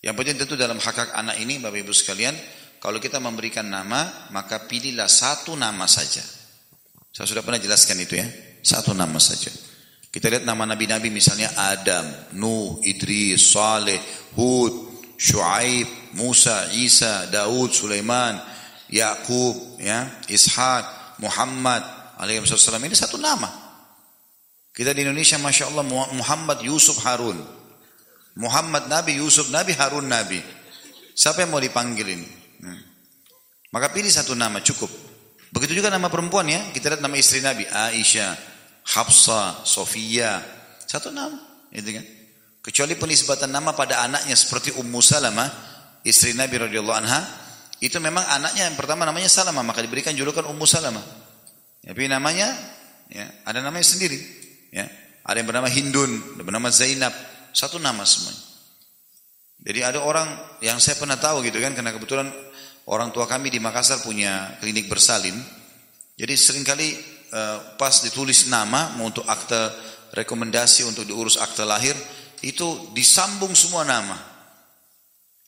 Yang penting tentu dalam hak hak anak ini Bapak Ibu sekalian, kalau kita memberikan nama, maka pilihlah satu nama saja. Saya sudah pernah jelaskan itu ya, satu nama saja. Kita lihat nama nabi-nabi misalnya Adam, Nuh, Idris, Saleh, Hud, Shu'aib, Musa, Isa, Daud, Sulaiman, Yakub, ya, Ishak, Muhammad, alaihi wasallam ini satu nama. Kita di Indonesia Masya Allah Muhammad Yusuf Harun. Muhammad Nabi, Yusuf Nabi, Harun Nabi. Siapa yang mau dipanggil ini? Hmm. Maka pilih satu nama cukup. Begitu juga nama perempuan ya. Kita lihat nama istri Nabi. Aisyah, Hafsa, Sofia, satu nama, itu kan. Kecuali penisbatan nama pada anaknya seperti Ummu Salamah, istri Nabi radhiyallahu anha, itu memang anaknya yang pertama namanya Salamah, maka diberikan julukan Ummu Salamah. Tapi namanya ya, ada namanya sendiri, ya. Ada yang bernama Hindun, ada yang bernama Zainab, satu nama semuanya. Jadi ada orang yang saya pernah tahu gitu kan, karena kebetulan orang tua kami di Makassar punya klinik bersalin. Jadi sering kali Eh, pas ditulis nama untuk akte rekomendasi untuk diurus akte lahir itu disambung semua nama.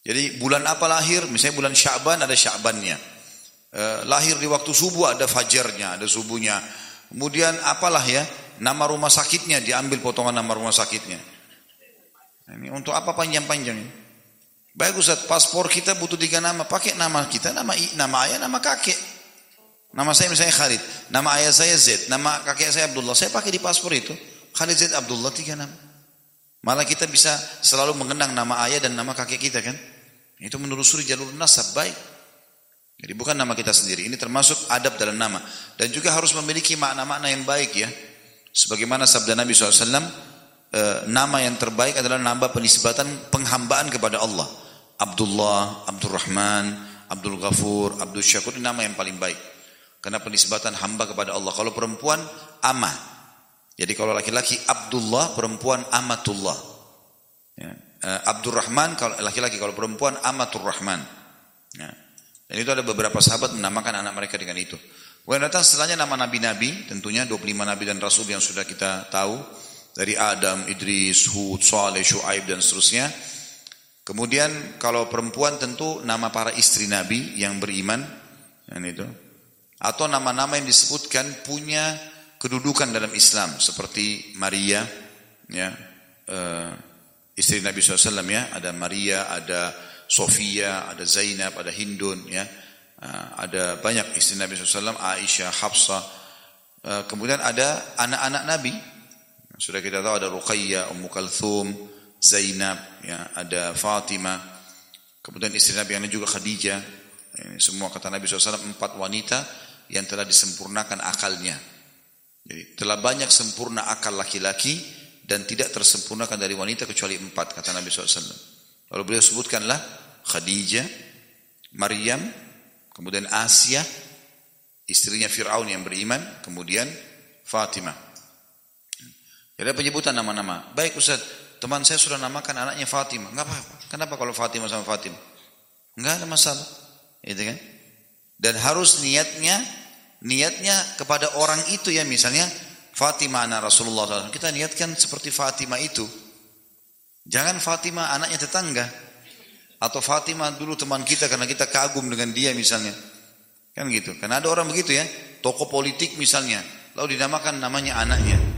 Jadi bulan apa lahir? Misalnya bulan Syaban ada Syabannya. Eh, lahir di waktu subuh ada fajarnya, ada subuhnya. Kemudian apalah ya? Nama rumah sakitnya diambil potongan nama rumah sakitnya. Ini untuk apa panjang-panjang ini? Baik paspor kita butuh tiga nama, pakai nama kita, nama nama ayah, nama kakek. Nama saya misalnya Khalid, nama ayah saya Z, nama kakek saya Abdullah. Saya pakai di paspor itu. Khalid Z Abdullah tiga nama. Malah kita bisa selalu mengenang nama ayah dan nama kakek kita kan. Itu menelusuri jalur nasab baik. Jadi bukan nama kita sendiri. Ini termasuk adab dalam nama. Dan juga harus memiliki makna-makna yang baik ya. Sebagaimana sabda Nabi SAW, eh, nama yang terbaik adalah nama penisbatan penghambaan kepada Allah. Abdullah, Abdurrahman, Abdul Ghafur, Abdul Syakur, ini nama yang paling baik. Karena penisbatan hamba kepada Allah. Kalau perempuan, ama. Jadi kalau laki-laki Abdullah, perempuan Amatullah. Ya. Uh, Abdurrahman, kalau laki-laki, kalau perempuan Amatur Rahman. Ya. Dan itu ada beberapa sahabat menamakan anak mereka dengan itu. Kemudian datang setelahnya nama nabi-nabi, tentunya 25 nabi dan rasul yang sudah kita tahu. Dari Adam, Idris, Hud, Saleh, Shu'aib dan seterusnya. Kemudian kalau perempuan tentu nama para istri nabi yang beriman. Dan itu atau nama-nama yang disebutkan punya kedudukan dalam Islam seperti Maria ya uh, istri Nabi SAW ya ada Maria ada Sofia ada Zainab ada Hindun ya uh, ada banyak istri Nabi SAW Aisyah Hafsah uh, kemudian ada anak-anak Nabi sudah kita tahu ada Ruqayyah Ummu Kalthum Zainab ya ada Fatimah kemudian istri Nabi yang juga Khadijah ini semua kata Nabi SAW empat wanita yang telah disempurnakan akalnya. Jadi telah banyak sempurna akal laki-laki dan tidak tersempurnakan dari wanita kecuali empat kata Nabi SAW. Lalu beliau sebutkanlah Khadijah, Maryam, kemudian Asia, istrinya Fir'aun yang beriman, kemudian Fatimah. Ada penyebutan nama-nama. Baik Ustaz, teman saya sudah namakan anaknya Fatimah. Enggak apa-apa. Kenapa kalau Fatimah sama Fatimah? Enggak ada masalah. Itu kan? Dan harus niatnya niatnya kepada orang itu ya misalnya Fatimah anak Rasulullah SAW. Kita niatkan seperti Fatimah itu. Jangan Fatimah anaknya tetangga. Atau Fatimah dulu teman kita karena kita kagum dengan dia misalnya. Kan gitu. Karena ada orang begitu ya. Tokoh politik misalnya. Lalu dinamakan namanya anaknya.